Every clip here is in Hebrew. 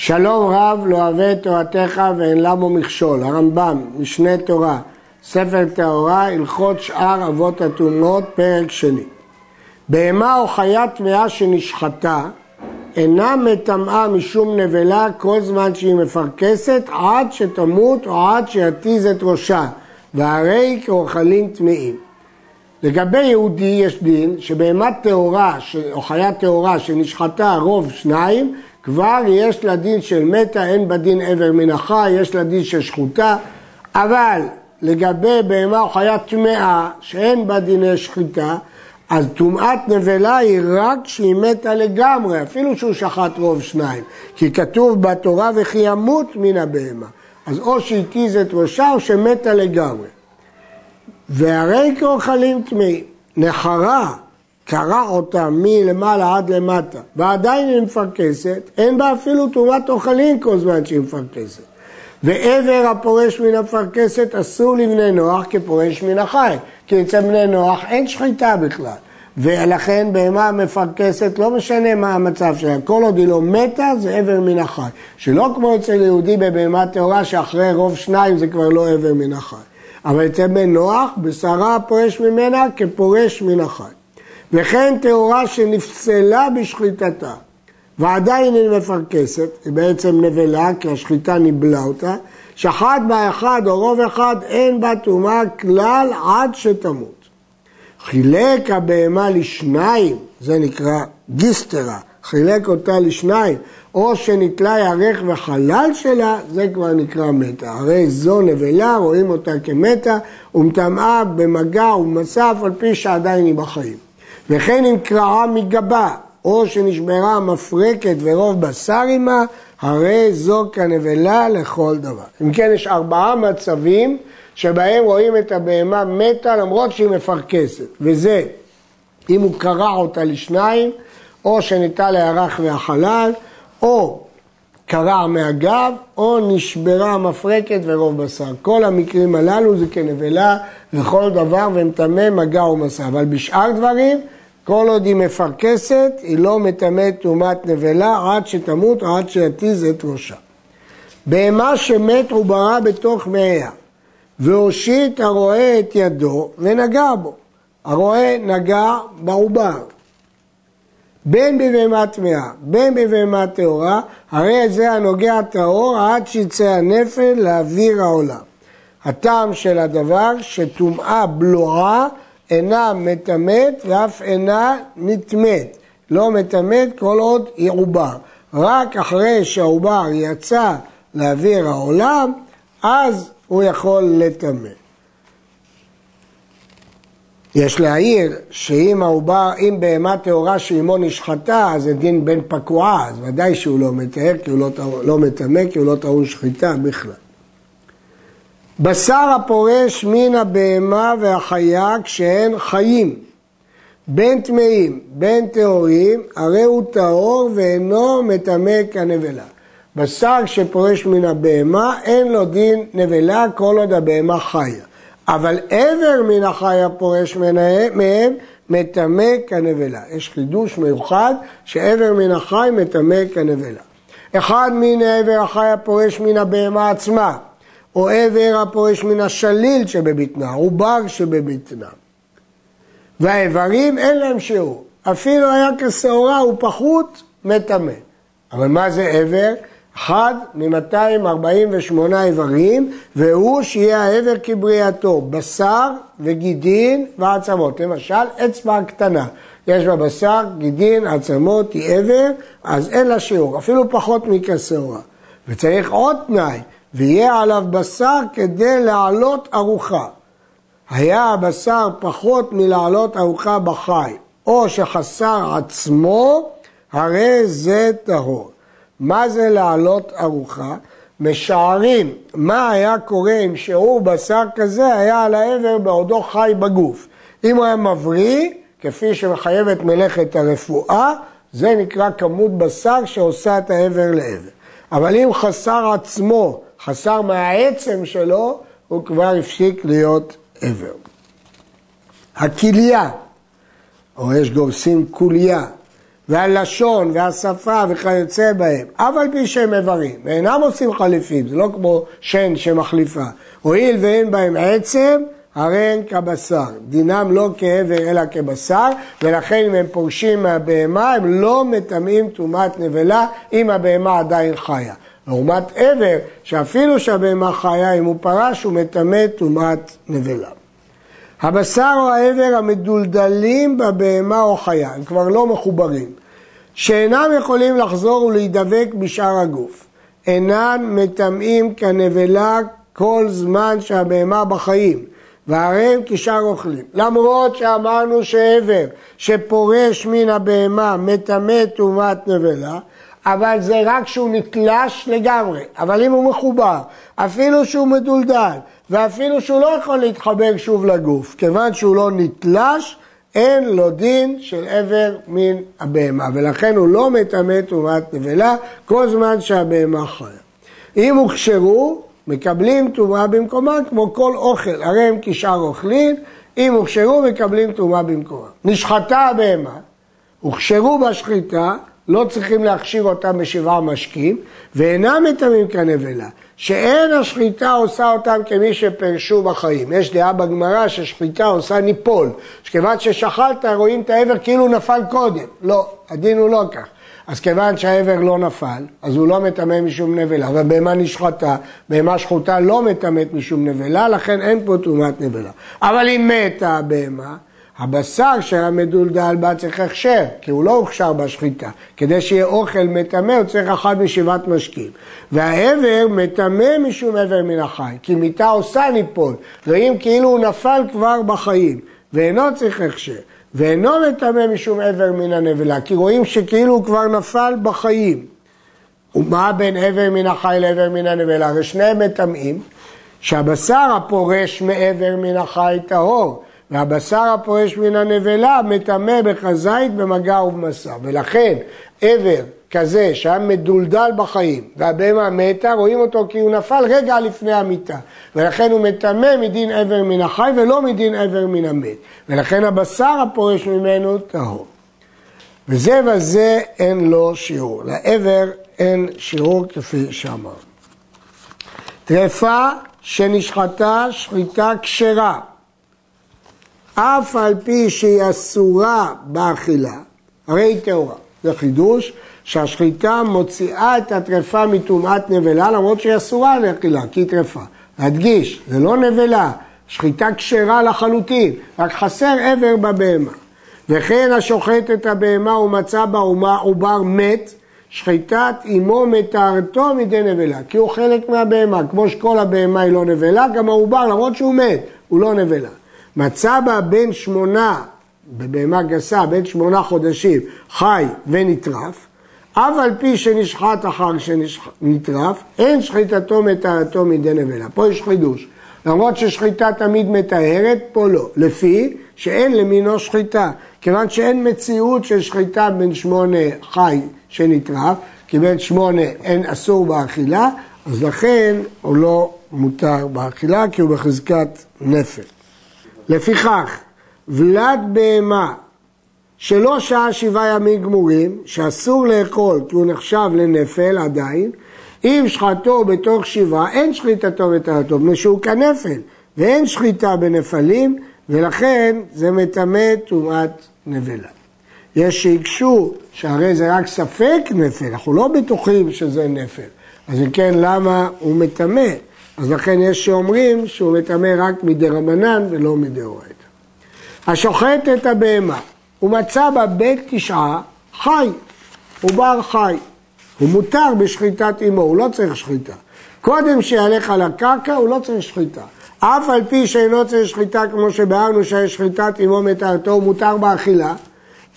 שלום רב לא אוהב את תורתך ואין למו מכשול, הרמב"ם, משנה תורה, ספר טהורה, הלכות שאר אבות הטומאות, פרק שני. בהמה או חיה טמאה שנשחטה אינה מטמאה משום נבלה כל זמן שהיא מפרכסת עד שתמות או עד שיתיז את ראשה, והרי כאוכלים טמאים. לגבי יהודי יש דין שבהמת טהורה או חיה טהורה שנשחטה רוב שניים כבר יש לה דין של מתה, אין בה דין עבר מן החי, יש לה דין של שחוטה, אבל לגבי בהמה או חיה טמאה שאין בה דיני שחיטה, אז טומאת נבלה היא רק כשהיא מתה לגמרי, אפילו שהוא שחט רוב שניים, כי כתוב בתורה וכי ימות מן הבהמה. אז או שהתיז את ראשה או שמתה לגמרי. והרי כאוכלים טמאים, נחרה קרע אותה מלמעלה עד למטה, ועדיין היא מפרכסת, אין בה אפילו תרומת אוכלים כל זמן שהיא מפרכסת. ועבר הפורש מן הפרכסת אסור לבני נוח כפורש מן החי, כי אצל בני נוח אין שחיטה בכלל. ולכן בהמה מפרכסת, לא משנה מה המצב שלה, כל עוד היא לא מתה זה עבר מן החי. שלא כמו אצל יהודי בבהמה טהורה שאחרי רוב שניים זה כבר לא עבר מן החי. אבל אצל בן נוח, בשרה הפורש ממנה כפורש מן החי. וכן טהורה שנפסלה בשחיטתה, ועדיין היא מפרכסת, היא בעצם נבלה, כי השחיטה ניבלה אותה, שחט בה אחד או רוב אחד, אין בה טומאה כלל עד שתמות. חילק הבהמה לשניים, זה נקרא גיסטרה, חילק אותה לשניים, או שנתלה ירך וחלל שלה, זה כבר נקרא מתה. הרי זו נבלה, רואים אותה כמתה, ומטמאה במגע ומסף על פי שעדיין היא בחיים. וכן אם קרעה מגבה, או שנשברה המפרקת ורוב בשר עמה, הרי זו כנבלה לכל דבר. אם כן, יש ארבעה מצבים שבהם רואים את הבהמה מתה למרות שהיא מפרכסת, וזה אם הוא קרע אותה לשניים, או שניטה לירח והחלל, או קרע מהגב, או נשברה המפרקת ורוב בשר. כל המקרים הללו זה כנבלה לכל דבר ומטמא מגע ומסע. אבל בשאר דברים, כל עוד היא מפרכסת, היא לא מטמאת טומאת נבלה עד שתמות עד שיתיז את ראשה. בהמה שמת עוברה בתוך מאיה, והושיט הרועה את ידו ונגע בו. הרועה נגע בעובר. בין בבהמה טמאה, בין בבהמה טהורה, הרי זה הנוגע טהור עד שיצא הנפל לאוויר העולם. הטעם של הדבר שטומאה בלועה אינה מטמאת ואף אינה נטמאת. לא מטמאת כל עוד היא עובר. רק אחרי שהעובר יצא לאוויר העולם, אז הוא יכול לטמא. יש להעיר שאם העובר, אם בהמה טהורה שאימו נשחטה, אז זה דין בן פקועה, אז ודאי שהוא לא מטהר, כי הוא לא, לא מטמא, כי הוא לא טעון שחיטה בכלל. בשר הפורש מן הבהמה והחיה כשהן חיים, בין טמאים, בין טהורים, הרי הוא טהור ואינו מטמא כנבלה. בשר שפורש מן הבהמה אין לו דין נבלה כל עוד הבהמה חיה. אבל עבר מן החי הפורש מהם מטמא כנבלה. יש חידוש מיוחד שעבר מן החי מטמא כנבלה. אחד מן עבר החי הפורש מן הבהמה עצמה, או עבר הפורש מן השליל שבבטנה, עובר שבבטנה. והאיברים אין להם שיעור. אפילו היה כשעורה ופחות מטמא. אבל מה זה עבר? אחד מ-248 איברים, והוא שיהיה העבר כבריאתו, בשר וגידין ועצמות. למשל, אצבע קטנה, יש בה בשר, גידין, עצמות, היא עבר, אז אין לה שיעור, אפילו פחות מכשעורה. וצריך עוד תנאי, ויהיה עליו בשר כדי להעלות ארוחה. היה הבשר פחות מלהעלות ארוחה בחי, או שחסר עצמו, הרי זה טהור. מה זה להעלות ארוחה? משערים מה היה קורה אם שיעור בשר כזה היה על העבר בעודו חי בגוף. אם הוא היה מבריא, כפי שמחייבת מלאכת הרפואה, זה נקרא כמות בשר שעושה את העבר לעבר. אבל אם חסר עצמו, חסר מהעצם שלו, הוא כבר הפסיק להיות עבר. הכליה, או יש גורסים כוליה, והלשון והשפה וכיוצא בהם, אף על פי שהם איברים, ואינם עושים חליפים, זה לא כמו שן שמחליפה. הואיל ואין בהם עצם, הרי הם כבשר. דינם לא כעבר אלא כבשר, ולכן אם הם פורשים מהבהמה, הם לא מטמאים טומאת נבלה אם הבהמה עדיין חיה. לעומת עבר, שאפילו שהבהמה חיה, אם הוא פרש, הוא מטמא טומאת נבלה. הבשר או העבר המדולדלים בבהמה או חיה, הם כבר לא מחוברים, שאינם יכולים לחזור ולהידבק בשאר הגוף, אינם מטמאים כנבלה כל זמן שהבהמה בחיים, והרי הם כשאר אוכלים. למרות שאמרנו שעבר שפורש מן הבהמה מטמא טומאת נבלה, אבל זה רק כשהוא נתלש לגמרי. אבל אם הוא מחובר, אפילו שהוא מדולדל, ואפילו שהוא לא יכול להתחבר שוב לגוף, כיוון שהוא לא נתלש, אין לו דין של עבר מן הבהמה, ולכן הוא לא מטמא טומאת נבלה כל זמן שהבהמה חיה. אם הוכשרו, מקבלים טומאה במקומה כמו כל אוכל, הרי הם כשאר אוכלים, אם הוכשרו מקבלים טומאה במקומה. נשחטה הבהמה, הוכשרו בשחיטה, לא צריכים להכשיר אותם בשבעה משקים, ואינם מטמאים כנבלה, שאין השחיטה עושה אותם כמי שפרשו בחיים. יש דעה בגמרא ששחיטה עושה ניפול, שכיוון ששחטת רואים את העבר כאילו נפל קודם. לא, הדין הוא לא כך. אז כיוון שהעבר לא נפל, אז הוא לא מטמא משום נבלה, והבהמה נשחטה, בהמה שחוטה לא מטמאת משום נבלה, לכן אין פה טומאת נבלה. אבל אם מתה הבהמה, הבשר של המדולדל בה צריך הכשר, כי הוא לא הוכשר בשחיטה. כדי שיהיה אוכל מטמא, הוא צריך אחד משבעת משקים. והעבר מטמא משום עבר מן החי, כי מיתה עושה ניפול, רואים כאילו הוא נפל כבר בחיים, ואינו צריך הכשר. ואינו מטמא משום עבר מן הנבלה, כי רואים שכאילו הוא כבר נפל בחיים. ומה בין עבר מן החי לעבר מן הנבלה? הרי שניהם מטמאים, שהבשר הפורש מעבר מן החי טהור. והבשר הפורש מן הנבלה מטמא בכזית במגע ובמסע. ולכן עבר כזה שהיה מדולדל בחיים והבהמה מתה, רואים אותו כי הוא נפל רגע לפני המיטה. ולכן הוא מטמא מדין עבר מן החי ולא מדין עבר מן המת. ולכן הבשר הפורש ממנו טהור. וזה וזה אין לו שיעור. לעבר אין שיעור כפי שאמר. טרפה שנשחטה שחיטה כשרה אף על פי שהיא אסורה באכילה, הרי היא טהורה. זה חידוש שהשחיטה מוציאה את הטרפה מטומאת נבלה למרות שהיא אסורה לאכילה, כי היא טרפה. להדגיש, זה לא נבלה, שחיטה כשרה לחלוטין, רק חסר עבר בבהמה. וכן השוחט את הבהמה ומצא בה עובר מת, שחיטת אמו מטהרתו מידי נבלה, כי הוא חלק מהבהמה. כמו שכל הבהמה היא לא נבלה, גם העובר, למרות שהוא מת, הוא לא נבלה. מצא בה בן שמונה, בבהמה גסה, בן שמונה חודשים, חי ונטרף, אף על פי שנשחט אחר שנטרף, אין שחיטתו מטהרתו מידי נבלה. פה יש חידוש. למרות ששחיטה תמיד מטהרת, פה לא. לפי שאין למינו שחיטה. כיוון שאין מציאות של שחיטה בין שמונה חי שנטרף, כי בין שמונה אין אסור באכילה, אז לכן הוא לא מותר באכילה, כי הוא בחזקת נפל. לפיכך, ולד בהמה שלא שעה שבעה ימים גמורים, שאסור לאכול כי הוא נחשב לנפל עדיין, אם שחטו בתוך שבעה, אין שחיטתו וטהרתו, מפני שהוא כנפל, ואין שחיטה בנפלים, ולכן זה מטמא טומאת נבלה. יש שהקשו שהרי זה רק ספק נפל, אנחנו לא בטוחים שזה נפל. אז אם כן, למה הוא מטמא? אז לכן יש שאומרים שהוא מטמא רק מדי רבנן ולא מדי אורייתא. השוחט את הבהמה, הוא מצא בה בית תשעה חי, הוא בר חי. הוא מותר בשחיטת אמו, הוא לא צריך שחיטה. קודם שיהלך על הקרקע, הוא לא צריך שחיטה. אף על פי שאינו צריך שחיטה, כמו שביארנו ששחיטת אמו מטהרתו, הוא מותר באכילה.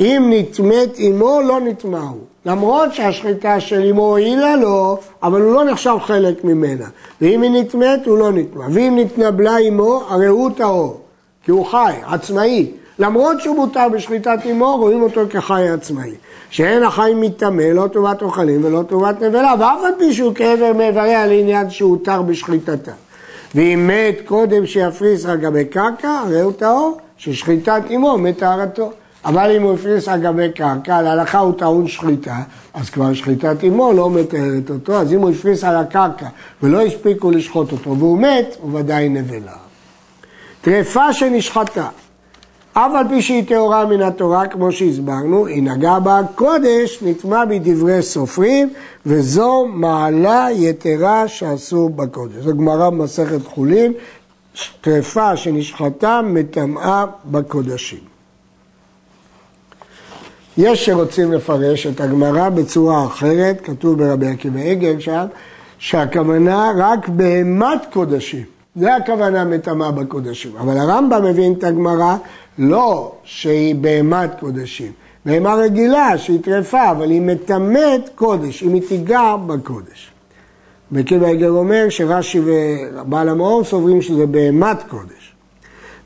אם נטמאת אמו, לא נטמא הוא. למרות שהשחיטה של אמו הועילה לו, אבל הוא לא נחשב חלק ממנה. ואם היא נטמאת, הוא לא נטמא. ואם נתנבלה אמו, הרי הוא טהור, כי הוא חי, עצמאי. למרות שהוא מותר בשחיטת אמו, רואים אותו כחי עצמאי. שאין החי מטמא, לא טובת אוכלים ולא טובת נבלה, ואף על פי שהוא כאבר מאיבריה לעניין שהותר בשחיטתה. ואם מת קודם שיפריס על גבי קרקע, הרי הוא טהור, ששחיטת אמו מטהרתו. אבל אם הוא הפריס על גבי קרקע, להלכה הוא טעון שחיטה, אז כבר שחיטת אמו לא מתארת אותו, אז אם הוא הפריס על הקרקע ולא הספיקו לשחוט אותו והוא מת, הוא ודאי נבלה. טרפה שנשחטה, אף על פי שהיא טהורה מן התורה, כמו שהסברנו, היא נגעה בה קודש, נטמע בדברי סופרים, וזו מעלה יתרה שאסור בקודש. זו גמרא במסכת חולין, טרפה שנשחטה מטמאה בקודשים. יש שרוצים לפרש את הגמרא בצורה אחרת, כתוב ברבי עקיבא עגל שם, שהכוונה רק בהמת קודשים. זה הכוונה מטמאה בקודשים. אבל הרמב"ם מבין את הגמרא לא שהיא בהמת קודשים. בהמה רגילה שהיא טרפה, אבל היא מטמאת קודש, אם היא תיגע בקודש. וקיבא עגל אומר שרש"י ובעל המאור סוברים שזה בהמת קודש.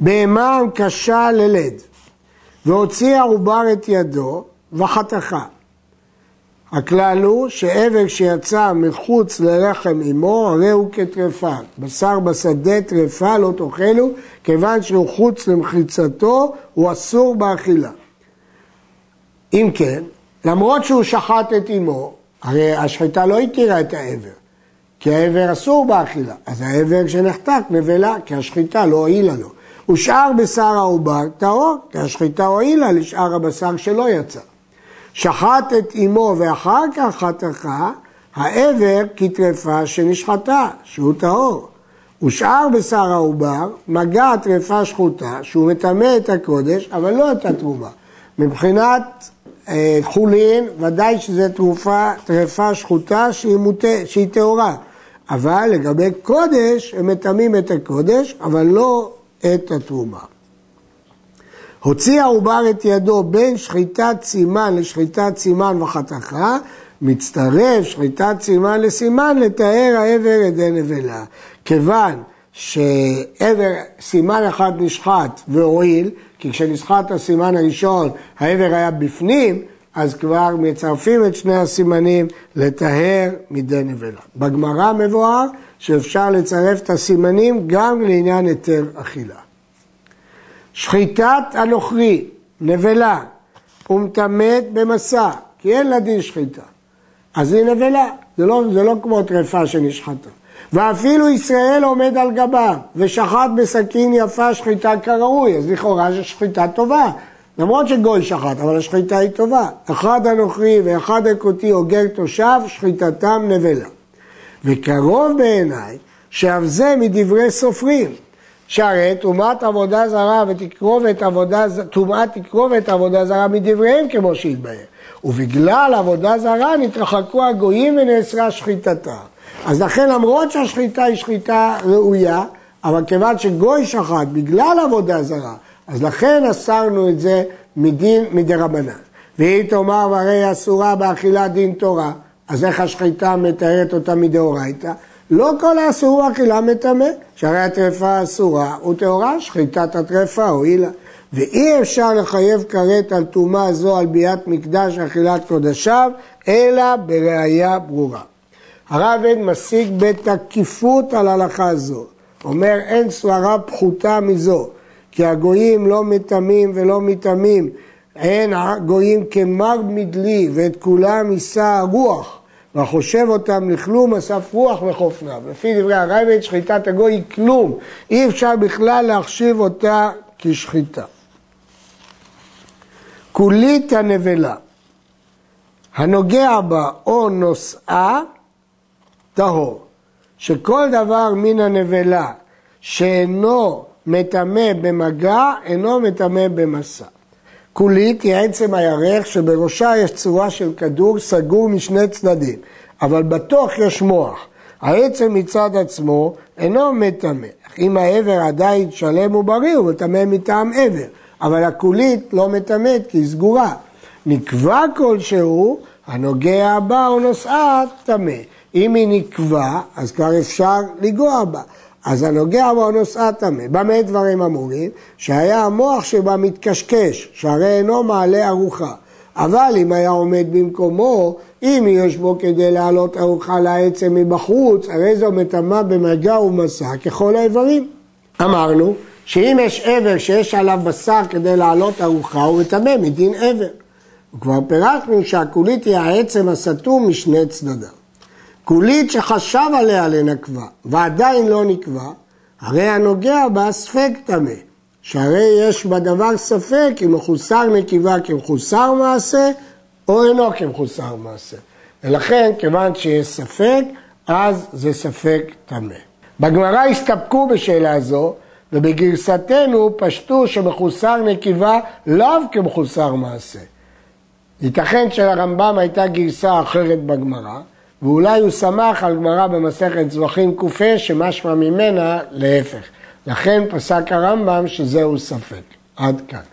בהמה קשה ללד. והוציא העובר את ידו וחתכה. הכלל הוא שעבר שיצא מחוץ לרחם אמו, הרי הוא כטרפה. בשר בשדה טרפה לא תאכלו, כיוון שהוא חוץ למחיצתו, הוא אסור באכילה. אם כן, למרות שהוא שחט את אמו, הרי השחיטה לא התירה את העבר, כי העבר אסור באכילה. אז העבר שנחתק נבלה, כי השחיטה לא הועילה לו. ושאר בשר העובר טהור, כי השחיטה הועילה לשאר הבשר שלא יצא. שחט את אמו ואחר כך חתכה, העבר כטרפה שנשחטה, שהוא טהור. ושאר בשר העובר, מגע טרפה שחוטה, שהוא מטמא את הקודש, אבל לא את התרומה. מבחינת אה, חולין, ודאי שזו תרופה, טרפה שחוטה שהיא, טהורה. אבל לגבי קודש, הם מטמאים את הקודש, אבל לא את התרומה. הוציא העובר את ידו בין שחיטת סימן לשחיטת סימן וחתכה, מצטרף שחיטת סימן לסימן לתאר העבר ידי נבלה. כיוון שעבר, סימן אחד נשחט והועיל, כי כשנשחט הסימן הראשון העבר היה בפנים, אז כבר מצרפים את שני הסימנים לטהר מדי נבלה. בגמרא מבואר שאפשר לצרף את הסימנים גם לעניין היתר אכילה. שחיטת הנוכרי, נבלה, ומטמאת במסע, כי אין לה דין שחיטה. אז היא נבלה, זה לא, זה לא כמו טרפה שנשחטה. ואפילו ישראל עומד על גבה ושחט בסכין יפה שחיטה כראוי, אז לכאורה זו שחיטה טובה. למרות שגוי שחט, אבל השחיטה היא טובה. אחד הנוכרי ואחד הכותי אוגר תושב, שחיטתם נבלה. וקרוב בעיניי שאף זה מדברי סופרים, שהרי טומאת עבודה זרה ותקרובת עבודה, טומאת תקרובת עבודה זרה מדבריהם כמו שהתבהר. ובגלל עבודה זרה נתרחקו הגויים ונאסרה שחיטתה. אז לכן למרות שהשחיטה היא שחיטה ראויה, אבל כיוון שגוי שחט בגלל עבודה זרה, אז לכן אסרנו את זה מדין מדרבנן. והיא תאמר והרי אסורה באכילת דין תורה, אז איך השחיטה מתארת אותה מדאורייתא? לא כל האסור אכילה מטמא, שהרי הטרפה אסורה וטהורה, שחיטת הטרפה הועילה. ואי אפשר לחייב כרת על טומאה זו על ביאת מקדש אכילת קודשיו, אלא בראייה ברורה. הרב משיג בתקיפות על הלכה זו. אומר אין סברה פחותה מזו, כי הגויים לא מטמאים ולא מטמאים, אין הגויים כמר מדלי ואת כולם יישא הרוח. והחושב אותם לכלום אסף רוח וחופניו. לפי דברי הרייבד, שחיטת הגוי היא כלום. אי אפשר בכלל להחשיב אותה כשחיטה. כולית הנבלה, הנוגע בה או נושאה, טהור. שכל דבר מן הנבלה שאינו מטמא במגע, אינו מטמא במסע. כולית היא עצם הירך שבראשה יש צורה של כדור סגור משני צדדים, אבל בתוך יש מוח. העצם מצד עצמו אינו מטמא. אם העבר עדיין שלם ובריא הוא מטמא מטעם עבר, אבל הכולית לא מטמאת כי היא סגורה. נקבע כלשהו, הנוגע בה או נושאה טמא. אם היא נקבע, אז כבר אפשר לגוע בה. אז הנוגע בו נושאה טמא. במה דברים אמורים? שהיה המוח שבה מתקשקש, שהרי אינו מעלה ארוחה. אבל אם היה עומד במקומו, אם יש בו כדי להעלות ארוחה לעצם מבחוץ, הרי זו מטמא במגע ומסע ככל האיברים. אמרנו שאם יש עבר שיש עליו בשר כדי לעלות ארוחה, הוא מטמא מדין עבר. וכבר פירטנו שהקולית היא העצם הסתום משני צדדיו. קולית שחשב עליה לנקבה ועדיין לא נקבה, הרי הנוגע בה ספק טמא, שהרי יש בדבר ספק אם מחוסר נקיבה כמחוסר מעשה או אינו כמחוסר מעשה. ולכן, כיוון שיש ספק, אז זה ספק טמא. בגמרא הסתפקו בשאלה זו, ובגרסתנו פשטו שמחוסר נקיבה לאו כמחוסר מעשה. ייתכן שלרמב"ם הייתה גרסה אחרת בגמרא, ואולי הוא שמח על גמרא במסכת זבחים ק"ה שמשמע ממנה להפך. לכן פסק הרמב"ם שזהו ספק. עד כאן.